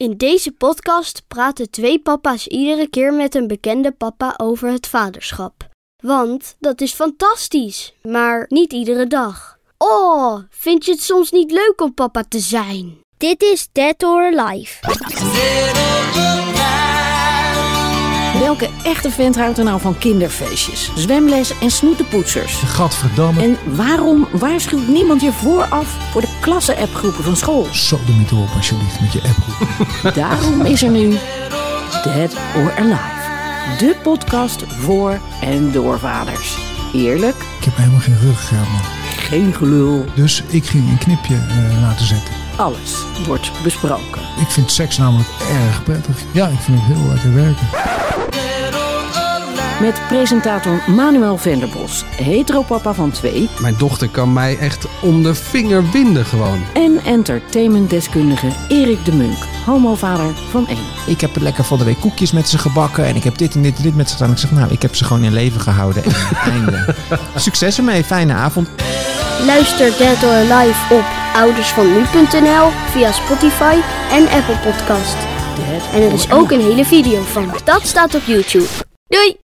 In deze podcast praten twee papa's iedere keer met een bekende papa over het vaderschap. Want dat is fantastisch, maar niet iedere dag. Oh, vind je het soms niet leuk om papa te zijn? Dit is Dead or Alive. Welke echte vent houdt er nou van kinderfeestjes, zwemles en snoetenpoetsers? Gadverdamme. En waarom waarschuwt niemand je vooraf voor de klasse-appgroepen van school? Sodomiet op alsjeblieft met je appgroep. Daarom is er nu Dead or Alive. De podcast voor en door vaders. Eerlijk, Ik heb helemaal geen ruggengraat man. geen gelul, Dus ik ging een knipje eh, laten zetten. Alles wordt besproken. Ik vind seks namelijk erg prettig. Ja, ik vind het heel lekker werken. Met presentator Manuel Venderbos, heteropapa van twee... Mijn dochter kan mij echt om de vinger winden gewoon. en entertainmentdeskundige Erik de Munk, homovader van één. Ik heb lekker van de week koekjes met ze gebakken. En ik heb dit en dit en dit met ze gedaan. Ik zeg, nou, ik heb ze gewoon in leven gehouden. En einde. Succes ermee. Fijne avond. Luister Dead or Alive op oudersvannu.nl via Spotify en Apple Podcast. En er is ook een hele video van. Dat staat op YouTube. Doei!